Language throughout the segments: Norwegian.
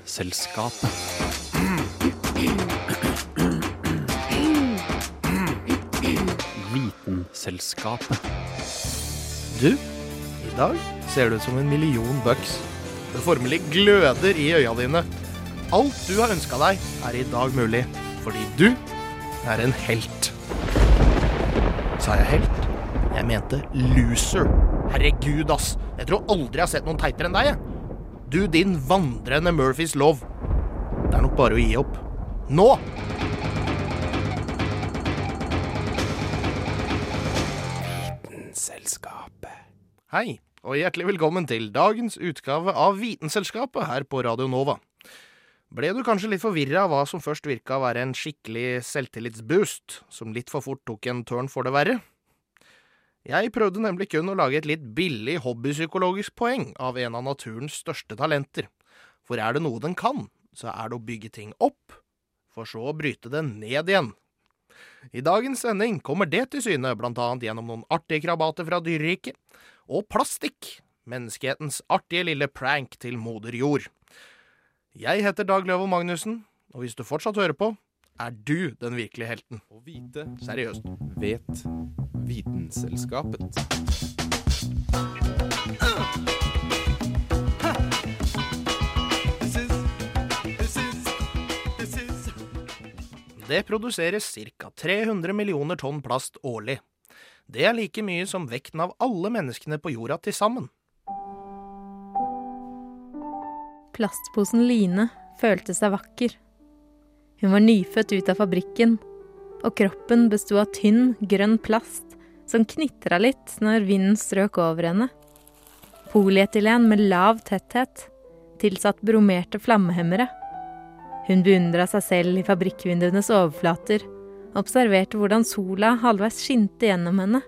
Vitenselskapet. Vitenselskapet. Du, i dag ser du ut som en million bucks. Det formelig gløder i øya dine. Alt du har ønska deg, er i dag mulig. Fordi du er en helt. Sa jeg helt? Jeg mente loser. Herregud, ass. Jeg tror aldri jeg har sett noen teitere enn deg, jeg. Du, din vandrende Murphys lov. Det er nok bare å gi opp. Nå! Vitenselskapet. Hei, og hjertelig velkommen til dagens utgave av Vitenselskapet her på Radio Nova. Ble du kanskje litt forvirra av hva som først virka å være en skikkelig selvtillitsboost, som litt for fort tok en tørn for det verre? Jeg prøvde nemlig kun å lage et litt billig hobbypsykologisk poeng av en av naturens største talenter. For er det noe den kan, så er det å bygge ting opp, for så å bryte det ned igjen. I dagens sending kommer det til syne, blant annet gjennom noen artige krabater fra dyreriket, og plastikk, menneskehetens artige lille prank til moder jord. Jeg heter Dag Løvold Magnussen, og hvis du fortsatt hører på, er du den virkelige helten. Å vite Seriøst. vet Vitenselskapet. Det produseres ca. 300 millioner tonn plast årlig. Det er like mye som vekten av alle menneskene på jorda til sammen. Plastposen Line følte seg vakker. Hun var nyfødt ut av fabrikken, og kroppen besto av tynn, grønn plast som knitra litt når vinden strøk over henne. Polietylen med lav tetthet, tilsatt bromerte flammehemmere. Hun beundra seg selv i fabrikkvinduenes overflater, observerte hvordan sola halvveis skinte gjennom henne,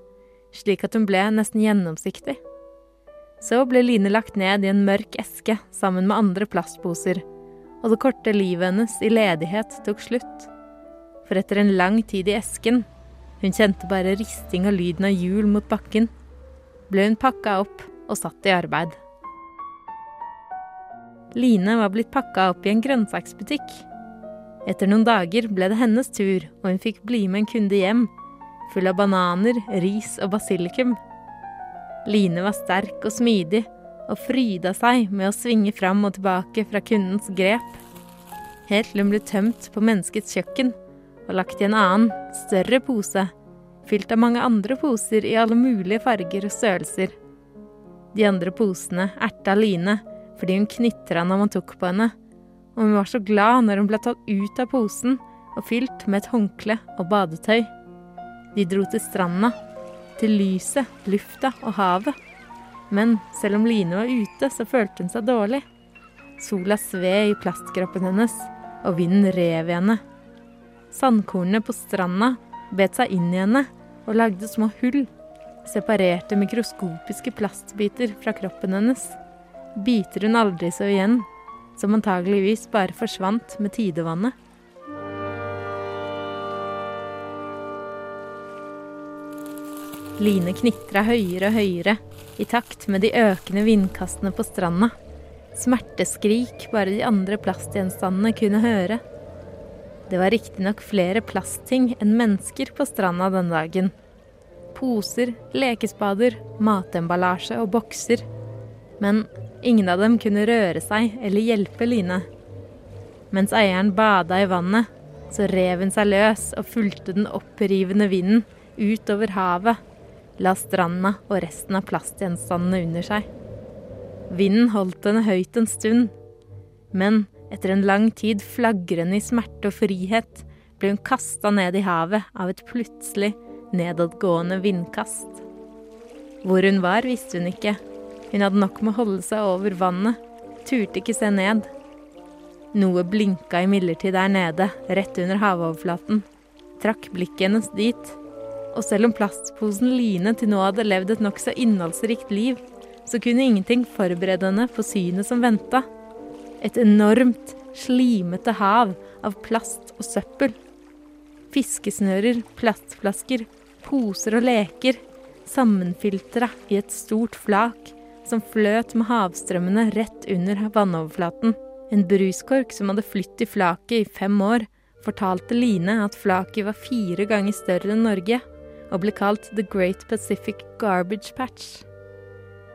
slik at hun ble nesten gjennomsiktig. Så ble Line lagt ned i en mørk eske sammen med andre plastposer, og det korte livet hennes i ledighet tok slutt. For etter en lang tid i esken, hun kjente bare risting og lyden av hjul mot bakken, ble hun pakka opp og satt i arbeid. Line var blitt pakka opp i en grønnsaksbutikk. Etter noen dager ble det hennes tur, og hun fikk bli med en kunde hjem, full av bananer, ris og basilikum. Line var sterk og smidig, og fryda seg med å svinge fram og tilbake fra kundens grep, helt til hun ble tømt på menneskets kjøkken og lagt i en annen, større pose, fylt av mange andre poser i alle mulige farger og størrelser. De andre posene erta Line fordi hun knitra når man tok på henne, og hun var så glad når hun ble tatt ut av posen og fylt med et håndkle og badetøy. De dro til stranda, til lyset, lufta og havet. Men selv om Line var ute, så følte hun seg dårlig. Sola sved i plastkroppen hennes, og vinden rev i henne. Sandkornene på stranda bet seg inn i henne og lagde små hull. Separerte mikroskopiske plastbiter fra kroppen hennes. Biter hun aldri så igjen, som antageligvis bare forsvant med tidevannet. Line knitra høyere og høyere, i takt med de økende vindkastene på stranda. Smerteskrik bare de andre plastgjenstandene kunne høre. Det var riktignok flere plastting enn mennesker på stranda den dagen. Poser, lekespader, matemballasje og bokser. Men ingen av dem kunne røre seg eller hjelpe Line. Mens eieren bada i vannet, så rev hun seg løs og fulgte den opprivende vinden utover havet, la stranda og resten av plastgjenstandene under seg. Vinden holdt henne høyt en stund, men etter en lang tid flagrende i smerte og frihet ble hun kasta ned i havet av et plutselig nedadgående vindkast. Hvor hun var, visste hun ikke. Hun hadde nok med å holde seg over vannet, turte ikke se ned. Noe blinka imidlertid der nede, rett under havoverflaten, trakk blikket hennes dit. Og selv om plastposen Line til nå hadde levd et nokså innholdsrikt liv, så kunne ingenting forberede henne på synet som venta. Et enormt, slimete hav av plast og søppel. Fiskesnører, plastflasker, poser og leker sammenfiltra i et stort flak som fløt med havstrømmene rett under vannoverflaten. En bruskork som hadde flytt i flaket i fem år, fortalte Line at flaket var fire ganger større enn Norge, og ble kalt The Great Pacific Garbage Patch.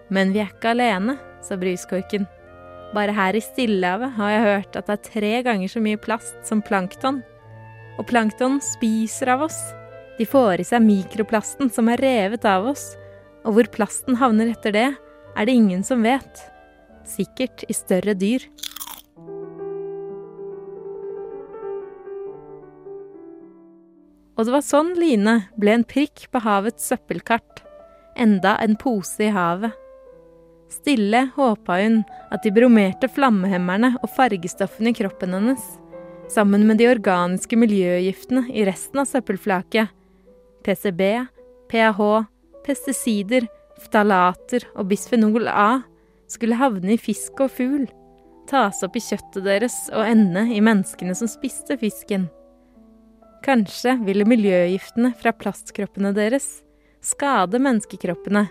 Men vi er ikke alene, sa bryskorken. Bare her i Stillehavet har jeg hørt at det er tre ganger så mye plast som plankton. Og plankton spiser av oss. De får i seg mikroplasten som er revet av oss, og hvor plasten havner etter det, er det ingen som vet. Sikkert i større dyr. Og det var sånn Line ble en prikk på havets søppelkart. Enda en pose i havet. Stille håpa hun at de bromerte flammehemmerne og fargestoffene i kroppen hennes, sammen med de organiske miljøgiftene i resten av søppelflaket, PCB, PAH, pesticider, ftalater og bisfenol A, skulle havne i fisk og fugl, tas opp i kjøttet deres og ende i menneskene som spiste fisken. Kanskje ville miljøgiftene fra plastkroppene deres skade menneskekroppene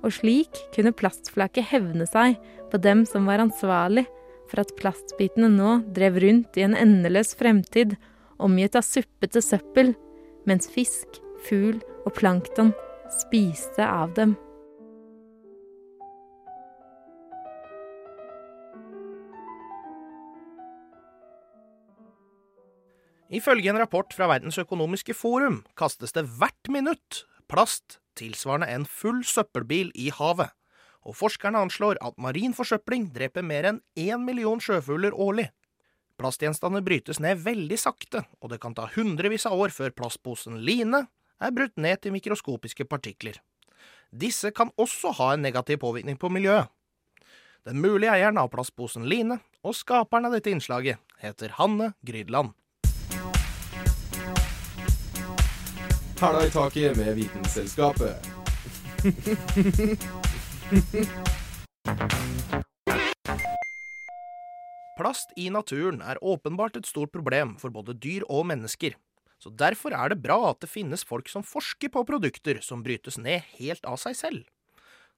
og slik kunne plastflaket hevne seg på dem som var ansvarlig for at plastbitene nå drev rundt i en endeløs fremtid, omgitt av suppete søppel, mens fisk, fugl og plankton spiste av dem. Ifølge en rapport fra Verdens økonomiske forum kastes det hvert minutt plast tilsvarende en full søppelbil i havet, og forskerne anslår at marin forsøpling dreper mer enn én million sjøfugler årlig. Plastgjenstander brytes ned veldig sakte, og det kan ta hundrevis av år før plastposen line er brutt ned til mikroskopiske partikler. Disse kan også ha en negativ påvirkning på miljøet. Den mulige eieren av plastposen Line, og skaperen av dette innslaget, heter Hanne Grydland. Hæla i taket med Vitenselskapet. Plast i naturen er åpenbart et stort problem for både dyr og mennesker. Så Derfor er det bra at det finnes folk som forsker på produkter som brytes ned helt av seg selv.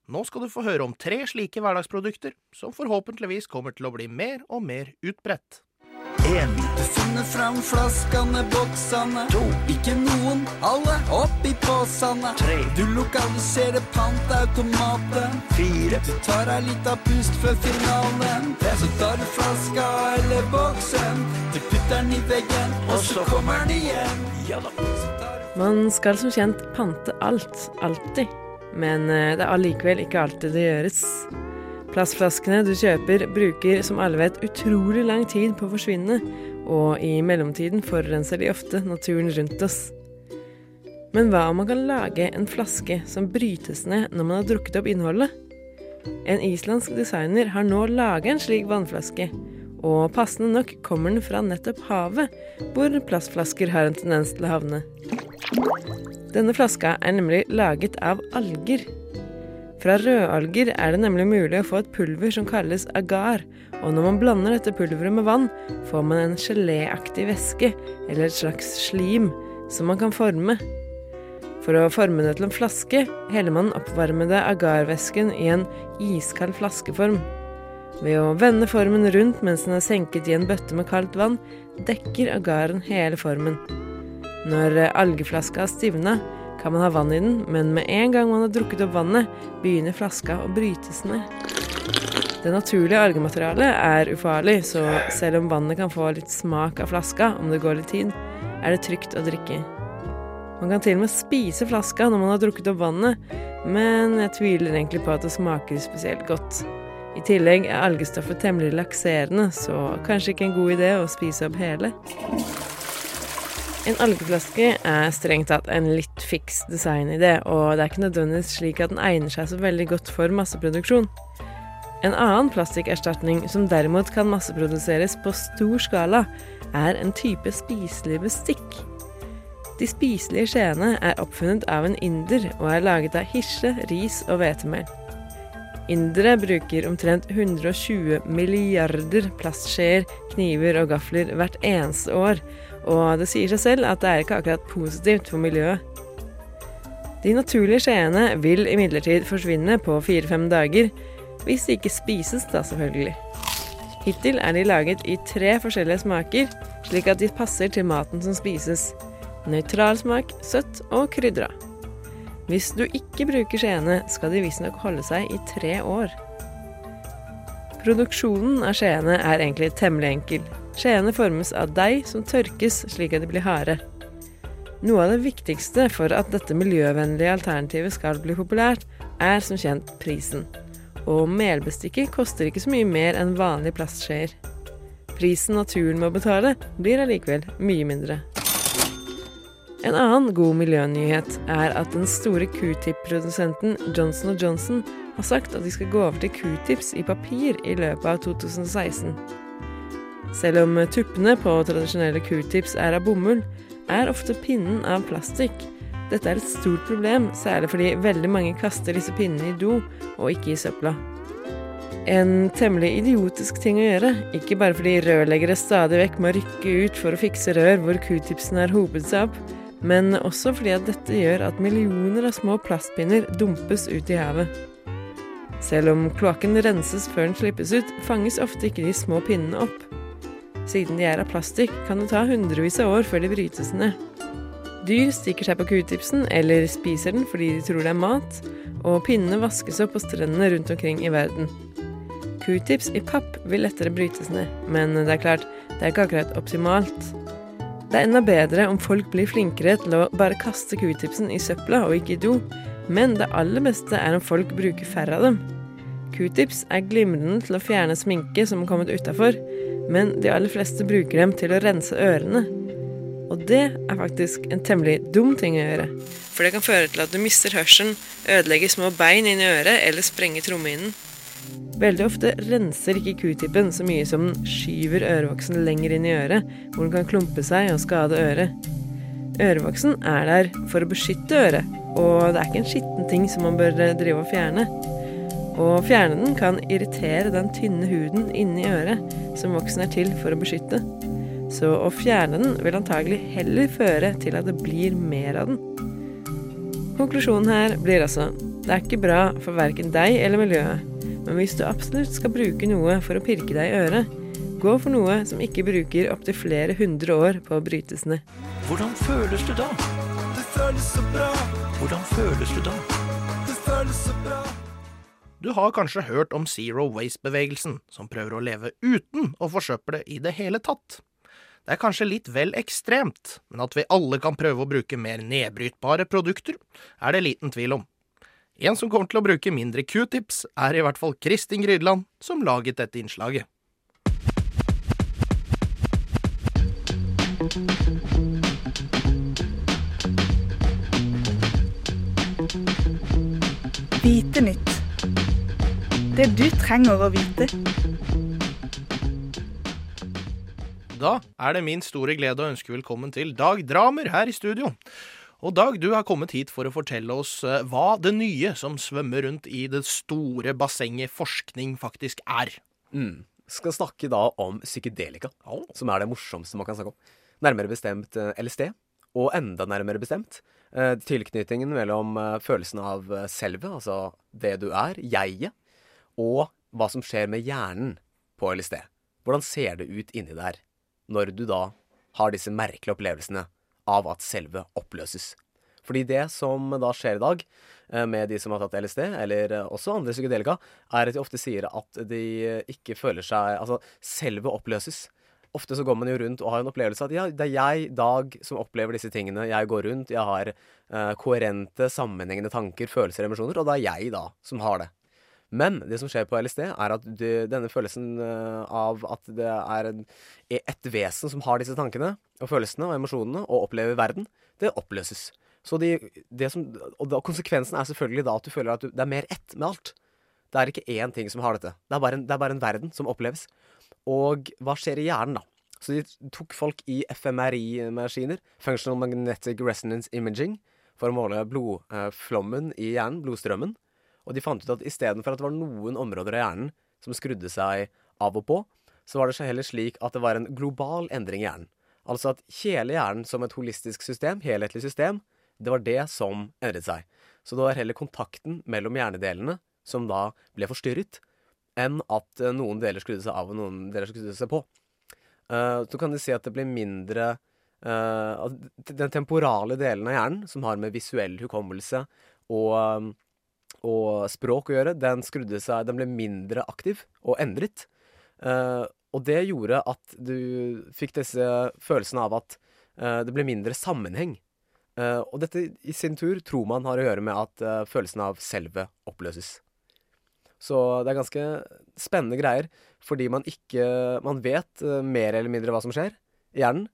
Nå skal du få høre om tre slike hverdagsprodukter som forhåpentligvis kommer til å bli mer og mer utbredt. En. Du finner fram flaskene, boksene. To. Ikke noen, alle oppi posene. Tre. Du lokaliserer pantautomaten. Fire. Du tar deg litt av pust før finalen. Så tar du flaska eller boksen. Du putter den i veggen, og så kommer den igjen. Ja da. Man skal som kjent pante alt, alltid. Men eh, det er allikevel ikke alltid det gjøres. Plastflaskene du kjøper, bruker som alle vet utrolig lang tid på å forsvinne, og i mellomtiden forurenser de ofte naturen rundt oss. Men hva om man kan lage en flaske som brytes ned når man har drukket opp innholdet? En islandsk designer har nå laget en slik vannflaske, og passende nok kommer den fra nettopp havet, hvor plastflasker har en tendens til å havne. Denne flaska er nemlig laget av alger. Fra rødalger er det nemlig mulig å få et pulver som kalles agar, og når man blander dette pulveret med vann, får man en geléaktig væske, eller et slags slim, som man kan forme. For å forme det til en flaske heller man oppvarmede agarvæsken i en iskald flaskeform. Ved å vende formen rundt mens den er senket i en bøtte med kaldt vann, dekker agaren hele formen. Når algeflaska har stivna, kan man ha vann i den, men med en gang man har drukket opp vannet, begynner flaska å brytes ned. Det naturlige algematerialet er ufarlig, så selv om vannet kan få litt smak av flaska om det går litt tid, er det trygt å drikke. Man kan til og med spise flaska når man har drukket opp vannet, men jeg tviler egentlig på at det smaker spesielt godt. I tillegg er algestoffet temmelig lakserende, så kanskje ikke en god idé å spise opp hele. En algeflaske er strengt tatt en litt fiks designidé, og det er ikke nødvendigvis slik at den egner seg så veldig godt for masseproduksjon. En annen plastikkerstatning som derimot kan masseproduseres på stor skala, er en type spiselig bestikk. De spiselige skjeene er oppfunnet av en inder og er laget av hirse, ris og hvetemel. Indere bruker omtrent 120 milliarder plastskjeer, kniver og gafler hvert eneste år, og det sier seg selv at det er ikke akkurat positivt for miljøet. De naturlige skjeene vil imidlertid forsvinne på fire-fem dager, hvis de ikke spises, da selvfølgelig. Hittil er de laget i tre forskjellige smaker, slik at de passer til maten som spises. Nøytral smak, søtt og krydra. Hvis du ikke bruker skjeene, skal de visstnok holde seg i tre år. Produksjonen av skjeene er egentlig temmelig enkel. Skjeene formes av deig som tørkes slik at de blir harde. Noe av det viktigste for at dette miljøvennlige alternativet skal bli populært, er som kjent prisen. Og melbestikket koster ikke så mye mer enn vanlige plastskjeer. Prisen naturen må betale, blir allikevel mye mindre. En annen god miljønyhet er at den store q-tip-produsenten Johnson Johnson har sagt at de skal gå over til q-tips i papir i løpet av 2016. Selv om tuppene på tradisjonelle q-tips er av bomull, er ofte pinnen av plastikk. Dette er et stort problem, særlig fordi veldig mange kaster disse pinnene i do, og ikke i søpla. En temmelig idiotisk ting å gjøre, ikke bare fordi rørleggere stadig vekk må rykke ut for å fikse rør hvor q-tipsen har hopet seg opp, men også fordi at dette gjør at millioner av små plastpinner dumpes ut i havet. Selv om kloakken renses før den slippes ut, fanges ofte ikke de små pinnene opp. Siden de er av plastikk, kan det ta hundrevis av år før de brytes ned. Dyr stikker seg på q-tipsen eller spiser den fordi de tror det er mat, og pinnene vaskes opp på strendene rundt omkring i verden. Q-tips i papp vil lettere brytes ned, men det er klart, det er ikke akkurat optimalt. Det er enda bedre om folk blir flinkere til å bare kaste q-tipsen i søpla og ikke i do, men det aller beste er om folk bruker færre av dem. Q-tips er glimrende til å fjerne sminke som har kommet utafor, men de aller fleste bruker dem til å rense ørene. Og det er faktisk en temmelig dum ting å gjøre. For det kan føre til at du mister hørselen, ødelegger små bein inni øret eller sprenger trommehinnen. Veldig ofte renser ikke q-tippen så mye som den skyver ørevoksen lenger inn i øret, hvor den kan klumpe seg og skade øret. Ørevoksen er der for å beskytte øret, og det er ikke en skitten ting som man bør drive og fjerne. Å fjerne den kan irritere den tynne huden inni øret som voksen er til for å beskytte. Så å fjerne den vil antagelig heller føre til at det blir mer av den. Konklusjonen her blir altså det er ikke bra for verken deg eller miljøet. Men hvis du absolutt skal bruke noe for å pirke deg i øret, gå for noe som ikke bruker opptil flere hundre år på å brytes ned. Hvordan føles det da? Det føles så bra, Hvordan føles det da? det føles så bra. Du har kanskje hørt om Zero Waste-bevegelsen, som prøver å leve uten å forsøple i det hele tatt. Det er kanskje litt vel ekstremt, men at vi alle kan prøve å bruke mer nedbrytbare produkter, er det liten tvil om. En som kommer til å bruke mindre q-tips, er i hvert fall Kristin Grydland, som laget dette innslaget. Det du trenger å vite. Da er det min store glede å ønske velkommen til Dag Dramer her i studio. Og Dag, du har kommet hit for å fortelle oss eh, hva det nye som svømmer rundt i det store bassenget forskning faktisk er. Mm. Skal snakke da om psykedelika, oh. som er det morsomste man kan snakke om. Nærmere bestemt eh, LSD, og enda nærmere bestemt eh, tilknytningen mellom følelsen av selvet, selve, altså det du er, jeget, og hva som skjer med hjernen på LSD. Hvordan ser det ut inni der når du da har disse merkelige opplevelsene av at selve oppløses? Fordi det som da skjer i dag eh, med de som har tatt LSD, eller eh, også andre psykedelika, er at de ofte sier at de ikke føler seg Altså, selve oppløses. Ofte så går man jo rundt og har en opplevelse at ja, det er jeg, Dag, som opplever disse tingene. Jeg går rundt, jeg har eh, koherente, sammenhengende tanker, følelser, emosjoner, og det er jeg da som har det. Men det som skjer på LSD, er at du, denne følelsen eh, av at det er en, et vesen som har disse tankene og følelsene og emosjonene og opplever verden, det oppløses. Så de, det som, og da, konsekvensen er selvfølgelig da at du føler at du, det er mer ett med alt. Det er ikke én ting som har dette. Det er, en, det er bare en verden som oppleves. Og hva skjer i hjernen, da? Så de tok folk i FMRI-maskiner, Functional Magnetic Resonance Imaging, for å måle blodflommen i hjernen, blodstrømmen. Og de fant ut at istedenfor at det var noen områder av hjernen som skrudde seg av og på, så var det så heller slik at det var en global endring i hjernen. Altså at hele hjernen som et holistisk system, helhetlig system, det var det som endret seg. Så det var heller kontakten mellom hjernedelene som da ble forstyrret, enn at eh, noen deler skrudde seg av og noen deler skrudde seg på. Uh, så kan du si at det blir mindre uh, Den temporale delen av hjernen, som har med visuell hukommelse og, og språk å gjøre, den skrudde seg Den ble mindre aktiv og endret. Uh, og det gjorde at du fikk disse følelsene av at uh, det ble mindre sammenheng. Uh, og dette i sin tur tror man har å gjøre med at følelsen av selve oppløses. Så det er ganske spennende greier, fordi man ikke Man vet mer eller mindre hva som skjer i hjernen.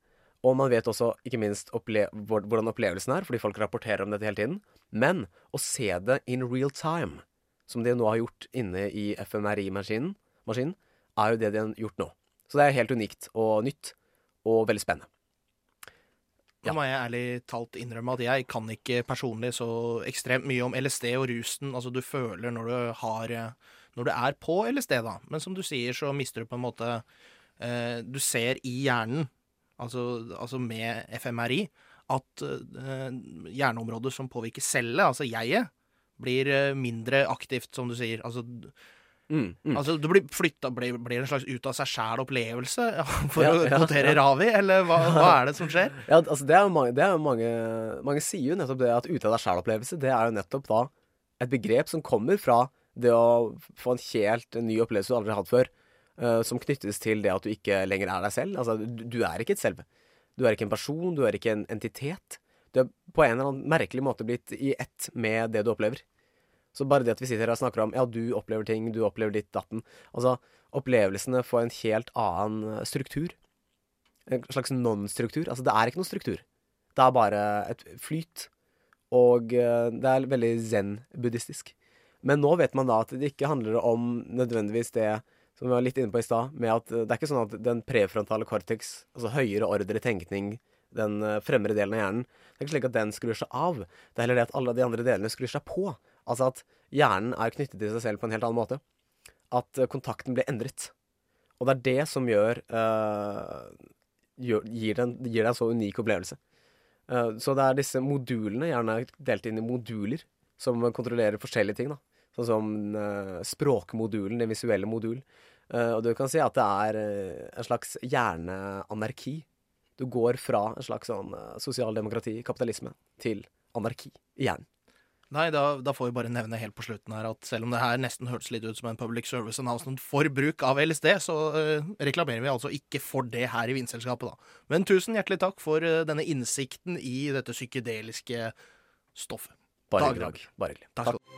Og man vet også ikke minst opple hvordan opplevelsen er, fordi folk rapporterer om dette hele tiden. Men å se det in real time, som de nå har gjort inne i FMRI-maskinen, maskinen, er jo det de har gjort nå. Så det er helt unikt og nytt, og veldig spennende. Nå må jeg ærlig talt innrømme at jeg kan ikke personlig så ekstremt mye om LSD og rusen altså du føler når du har Når du er på LSD, da. Men som du sier, så mister du på en måte eh, Du ser i hjernen, altså, altså med FMRI, at eh, hjerneområder som påvirker cellet, altså jeget, blir eh, mindre aktivt, som du sier. Altså, Mm, mm. altså du blir flytta Blir, blir en slags ut av seg sjæl-opplevelse, for Ja, å ja, ja. Ravi, eller hva, hva er det som skjer? Ja, altså det er jo mange, er jo mange, mange sier jo nettopp det at ut av deg sjæl-opplevelse, det er jo nettopp da et begrep som kommer fra det å få en helt ny opplevelse du aldri har hatt før, eh, som knyttes til det at du ikke lenger er deg selv. Altså, du, du er ikke et selve. Du er ikke en person, du er ikke en entitet. Du er på en eller annen merkelig måte blitt i ett med det du opplever. Så bare det at vi sitter her og snakker om ja, du opplever ting, du opplever ditt datten Altså, opplevelsene får en helt annen eh, struktur. En slags non-struktur. Altså, det er ikke noen struktur. Det er bare et flyt. Og eh, det er veldig zen-buddhistisk. Men nå vet man da at det ikke handler om nødvendigvis det som vi var litt inne på i stad, med at eh, det er ikke sånn at den prefrontale cortex, altså høyere ordre tenkning, den eh, fremre delen av hjernen, det er ikke slik at den skrur seg av. Det er heller det at alle de andre delene skrur seg på. Altså at hjernen er knyttet til seg selv på en helt annen måte. At eh, kontakten blir endret. Og det er det som gjør, uh, gjør gir, deg en så unik opplevelse. Uh, så det er disse modulene, gjerne delt inn i moduler, som kontrollerer forskjellige ting. da. Sånn som uh, språkmodulen, den visuelle modul. Uh, og du kan si at det er uh, en slags hjerneanarki. Du går fra en slags sånn sosialdemokrati, kapitalisme, til anarki i hjernen. Nei, da, da får vi bare nevne helt på slutten her at selv om det her nesten hørtes litt ut som en public service announcement for bruk av LSD, så uh, reklamerer vi altså ikke for det her i Vindselskapet, da. Men tusen hjertelig takk for uh, denne innsikten i dette psykedeliske stoffet. Bare hyggelig. Bare hyggelig. Takk du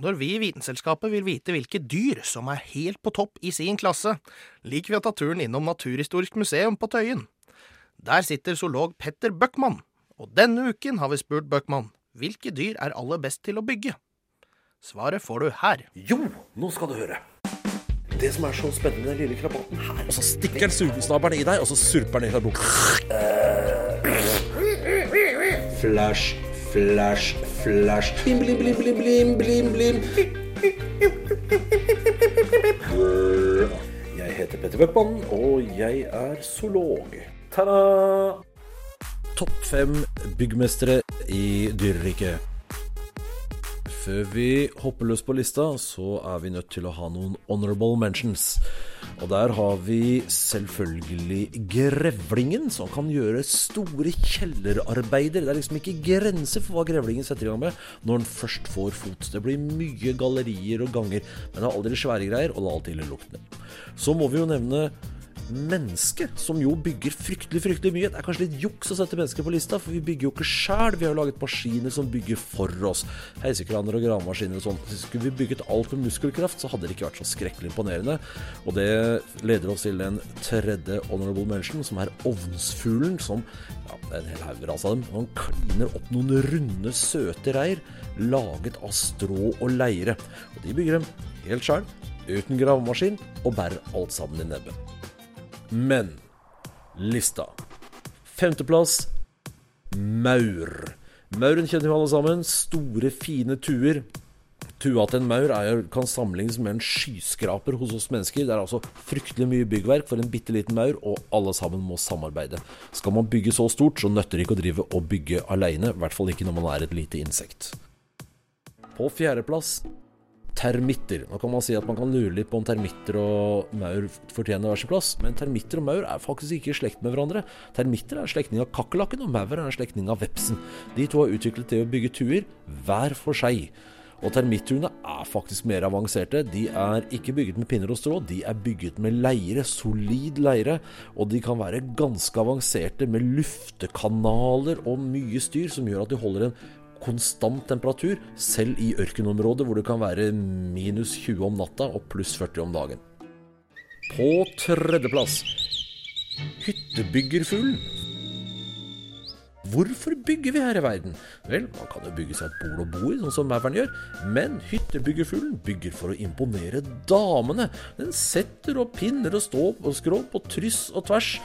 Når vi i Vitenselskapet vil vite hvilke dyr som er helt på topp i sin klasse, liker vi å ta turen innom Naturhistorisk museum på Tøyen. Der sitter zoolog Petter Bøckmann, og denne uken har vi spurt Bøckmann hvilke dyr er aller best til å bygge. Svaret får du her. Jo, nå skal du høre. Det som er så spennende med den lille krabaten her Og så stikker den sugesnabelen i deg, og så surper den i deg fra boka. Flash, flash, flash. Blim, blim, blim, blim, blim, blim, blim. Jeg heter Petter Bøckmann, og jeg er zoolog. Ta-da! Topp fem byggmestere i dyreriket. Før vi hopper løs på lista, så er vi nødt til å ha noen honorable mentions. Og der har vi selvfølgelig grevlingen, som kan gjøre store kjellerarbeider. Det er liksom ikke grenser for hva grevlingen setter i gang med når den først får fot. Det blir mye gallerier og ganger, men det er aldri svære greier, og la alltid til luktene. Så må vi jo nevne menneske, som jo bygger fryktelig fryktelig mye. Det er kanskje litt juks å sette mennesker på lista, for vi bygger jo ikke sjæl. Vi har jo laget maskiner som bygger for oss. Heisekraner og gravemaskiner og sånn. Skulle vi bygget alt med muskelkraft, så hadde det ikke vært så skrekkelig imponerende. Og det leder oss til den tredje honorable mention, som er ovnsfuglen, som ja, det er en hel haug av dem. Han kliner opp noen runde, søte reir laget av strå og leire. Og de bygger dem helt sjæl, uten gravemaskin, og bærer alt sammen i nebbet. Men lista. Femteplass maur. Mauren kjenner vi alle sammen. Store, fine tuer. Tua til en maur er, kan sammenlignes med en skyskraper hos oss mennesker. Det er altså fryktelig mye byggverk for en bitte liten maur, og alle sammen må samarbeide. Skal man bygge så stort, så nytter det ikke å drive og bygge aleine. I hvert fall ikke når man er et lite insekt. På fjerdeplass termitter. Nå kan man si at man kan lure litt på om termitter og maur fortjener hver sin plass, men termitter og maur er faktisk ikke i slekt med hverandre. Termitter er slektning av kakerlakken, og maur er en slektning av vepsen. De to har utviklet til å bygge tuer hver for seg. Og termitthuene er faktisk mer avanserte. De er ikke bygget med pinner og strå, de er bygget med leire, solid leire. Og de kan være ganske avanserte med luftekanaler og mye styr som gjør at de holder en konstant temperatur, selv i ørkenområdet hvor det kan være minus 20 om natta og pluss 40 om dagen. På tredjeplass hyttebyggerfuglen. Hvorfor bygger vi her i verden? Vel, man kan jo bygge seg et bol å bo i, sånn som mauren gjør, men hyttebyggerfuglen bygger for å imponere damene. Den setter opp pinner og ståp og skrå på tryss og tvers,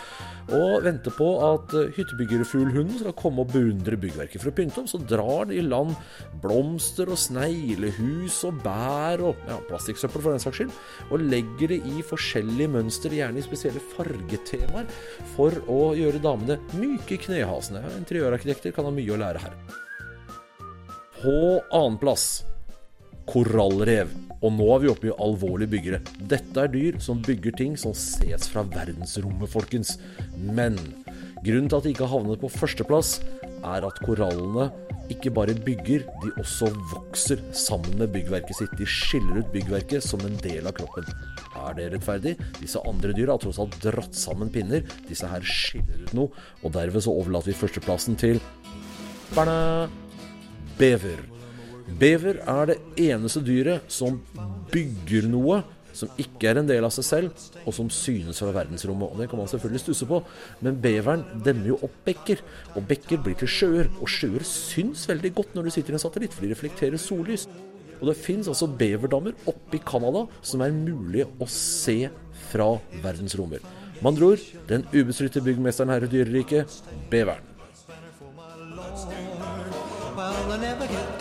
og venter på at hyttebyggerfuglhunden skal komme og beundre byggverket. For å pynte om så drar de i land blomster og sneglehus og bær og ja, plastikksøppel for den saks skyld, og legger det i forskjellige mønster, gjerne i spesielle fargetemaer, for å gjøre damene myke i knehasene. Interiørarkitekter kan ha mye å lære her. På annenplass korallrev. Og nå er vi oppe i alvorlige byggere. Dette er dyr som bygger ting som ses fra verdensrommet, folkens. Men grunnen til at de ikke har havnet på førsteplass, er at korallene ikke bare bygger, de også vokser sammen med byggverket sitt. De skiller ut byggverket som en del av kroppen. Er det rettferdig? Disse andre dyra har tross alt dratt sammen pinner. Disse her skiller ut noe, og derved så overlater vi førsteplassen til Barna bever. Bever er det eneste dyret som bygger noe som ikke er en del av seg selv, og som synes fra verdensrommet. Og Det kan man selvfølgelig stusse på, men beveren demmer jo opp bekker. Og bekker blir til sjøer, og sjøer syns veldig godt når du sitter i en satellitt, for de reflekterer sollys. Og det fins altså beverdammer oppe i Canada som er mulig å se fra verdensrommet. Med andre ord, den ubestridte byggmesteren her i dyreriket, beveren. Well,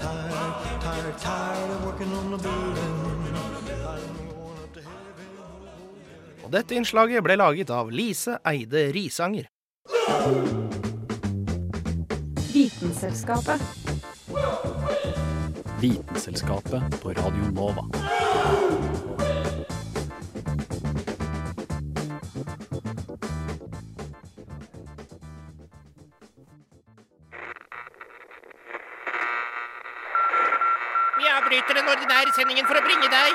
Og dette innslaget ble laget av Lise Eide Risanger. Vitenselskapet. Vitenselskapet på Radio Nova. Avbryter sendingen for å bringe deg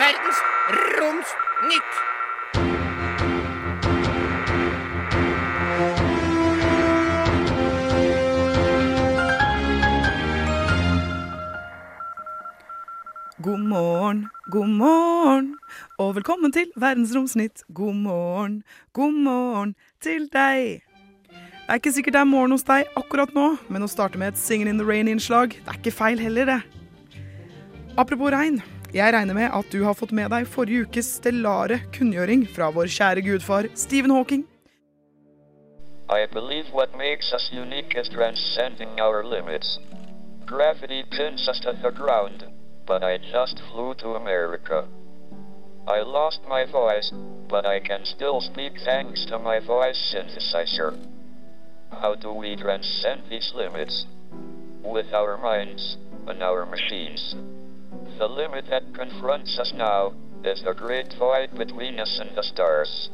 Verdens Romsnytt. God morgen, god morgen, og velkommen til Verdensromsnytt. God morgen, god morgen til deg. Det er ikke sikkert det er morgen hos deg akkurat nå, men å starte med et Singin' in the Rain-innslag, det er ikke feil heller, det. Apropos regn, jeg regner med at du har fått med deg forrige ukes stellare kunngjøring fra vår kjære gudfar Stephen Hawking. I believe what makes us unique is transcending our limits. Gravity pins us to the ground, but I just flew to America. I lost my voice, but I can still speak thanks to my voice synthesizer. How do we transcend these limits? With our minds and our machines. The limit that confronts us now is the great void between us and the stars.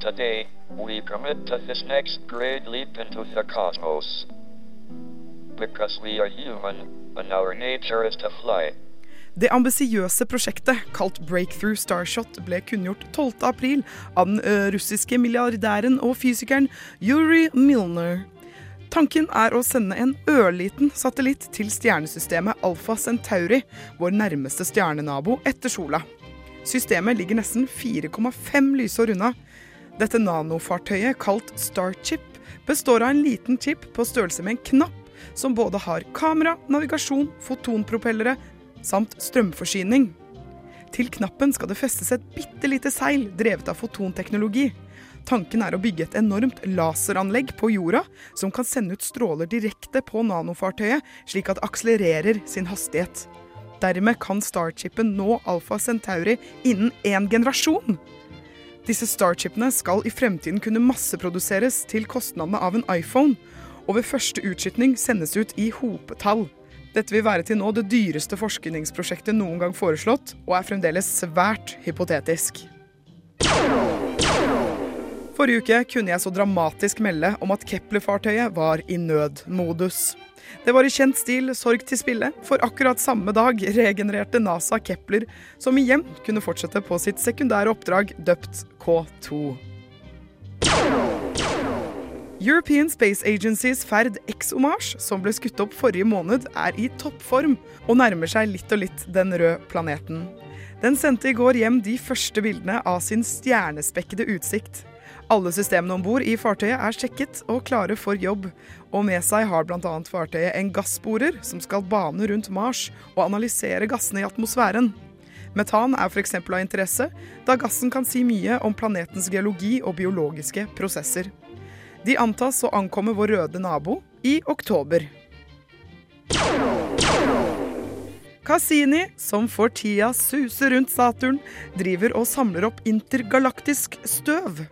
Today, we commit to this next great leap into the cosmos. Because we are human, and our nature is to fly. Det ambisiøse prosjektet, kalt Breakthrough Starshot, ble kunngjort 12. april av den russiske milliardæren og fysikeren Yuri Milner. Tanken er å sende en ørliten satellitt til stjernesystemet Alfa Centauri, vår nærmeste stjernenabo etter sola. Systemet ligger nesten 4,5 lysår unna. Dette nanofartøyet, kalt Starchip, består av en liten chip på størrelse med en knapp, som både har kamera, navigasjon, fotonpropellere samt strømforsyning. Til knappen skal det festes et bitte lite seil drevet av fotonteknologi. Tanken er å bygge et enormt laseranlegg på jorda som kan sende ut stråler direkte på nanofartøyet, slik at det akselererer sin hastighet. Dermed kan Starchipen nå Alfa Centauri innen én generasjon. Disse Starchipene skal i fremtiden kunne masseproduseres til kostnadene av en iPhone, og ved første utskytning sendes ut i hopetall. Dette vil være til nå det dyreste forskningsprosjektet noen gang foreslått, og er fremdeles svært hypotetisk. Forrige uke kunne jeg så dramatisk melde om at Kepler-fartøyet var i nødmodus. Det var i kjent stil sorg til spille, for akkurat samme dag regenererte NASA Kepler, som igjen kunne fortsette på sitt sekundære oppdrag, døpt K2. European Space Agencys ferd ExoMars, som ble skutt opp forrige måned, er i toppform og nærmer seg litt og litt den røde planeten. Den sendte i går hjem de første bildene av sin stjernespekkede utsikt. Alle systemene om bord i fartøyet er sjekket og klare for jobb, og med seg har bl.a. fartøyet en gassborer som skal bane rundt Mars og analysere gassene i atmosfæren. Metan er f.eks. av interesse, da gassen kan si mye om planetens geologi og biologiske prosesser. De antas å ankomme vår røde nabo i oktober. Cassini, som for tida suser rundt Saturn, driver og samler opp intergalaktisk støv.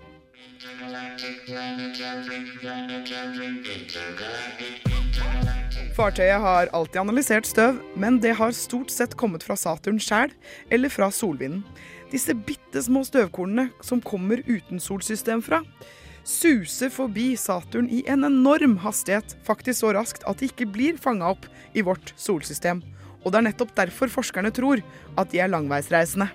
Fartøyet har alltid analysert støv, men det har stort sett kommet fra Saturn sjæl eller fra solvinden. Disse bitte små støvkornene som kommer uten solsystem fra, suser forbi Saturn i en enorm hastighet, faktisk så raskt at de ikke blir fanga opp i vårt solsystem. Og det er nettopp derfor forskerne tror at de er langveisreisende.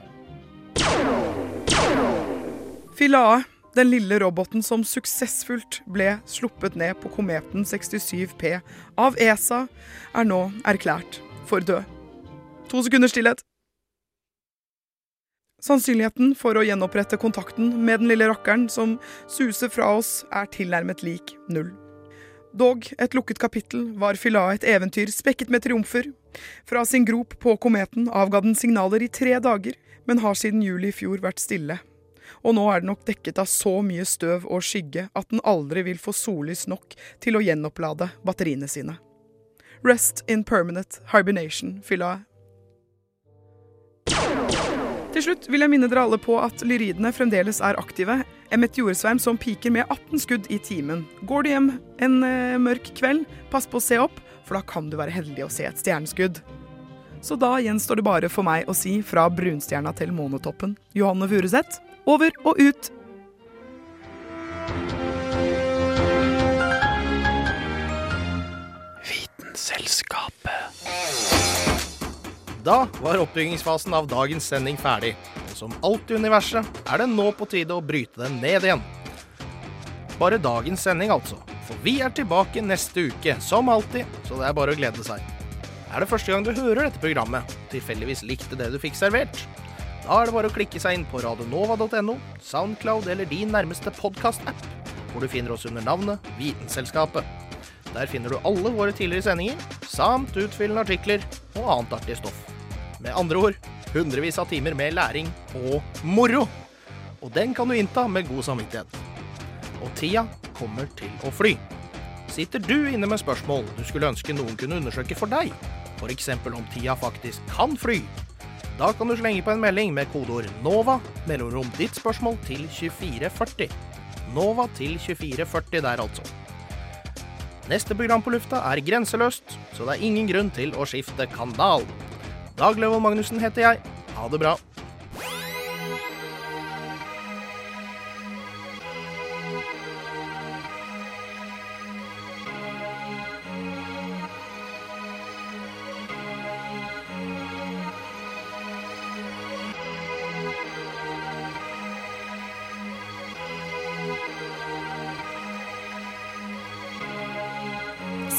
Philae, den lille roboten som suksessfullt ble sluppet ned på kometen 67P av ESA, er nå erklært for død. To sekunder stillhet. Sannsynligheten for å gjenopprette kontakten med den lille rakkeren som suser fra oss, er tilnærmet lik null. Dog et lukket kapittel var Philae et eventyr spekket med triumfer. Fra sin grop på kometen avga den signaler i tre dager, men har siden juli i fjor vært stille. Og nå er den nok dekket av så mye støv og skygge at den aldri vil få sollys nok til å gjenopplade batteriene sine. Rest in permanent hibernation, Philae. Til slutt vil jeg minne dere alle på at lyridene fremdeles er aktive. En meteorsverm som piker med 18 skudd i timen. Går du hjem en eh, mørk kveld, pass på å se opp, for da kan du være heldig å se et stjerneskudd. Så da gjenstår det bare for meg å si fra brunstjerna til månetoppen. Johanne Furuseth, over og ut! Vitenselskapet. Da var oppbyggingsfasen av dagens sending ferdig. Og som alt i universet er det nå på tide å bryte den ned igjen. Bare dagens sending, altså. For vi er tilbake neste uke, som alltid, så det er bare å glede seg. Er det første gang du hører dette programmet, tilfeldigvis likte det du fikk servert, da er det bare å klikke seg inn på radionova.no, Soundcloud eller din nærmeste podkast-app, hvor du finner oss under navnet Vitenselskapet. Der finner du alle våre tidligere sendinger, samt utfyllende artikler og annet artig stoff. Med andre ord hundrevis av timer med læring og moro. Og den kan du innta med god samvittighet. Og tida kommer til å fly. Sitter du inne med spørsmål du skulle ønske noen kunne undersøke for deg, f.eks. om tida faktisk kan fly, da kan du slenge på en melding med kodeord NOVA, mellomrom ditt spørsmål til 2440. NOVA til 2440 der, altså. Neste program på lufta er grenseløst, så det er ingen grunn til å skifte kanal. Dag Løvold Magnussen heter jeg. Ha det bra.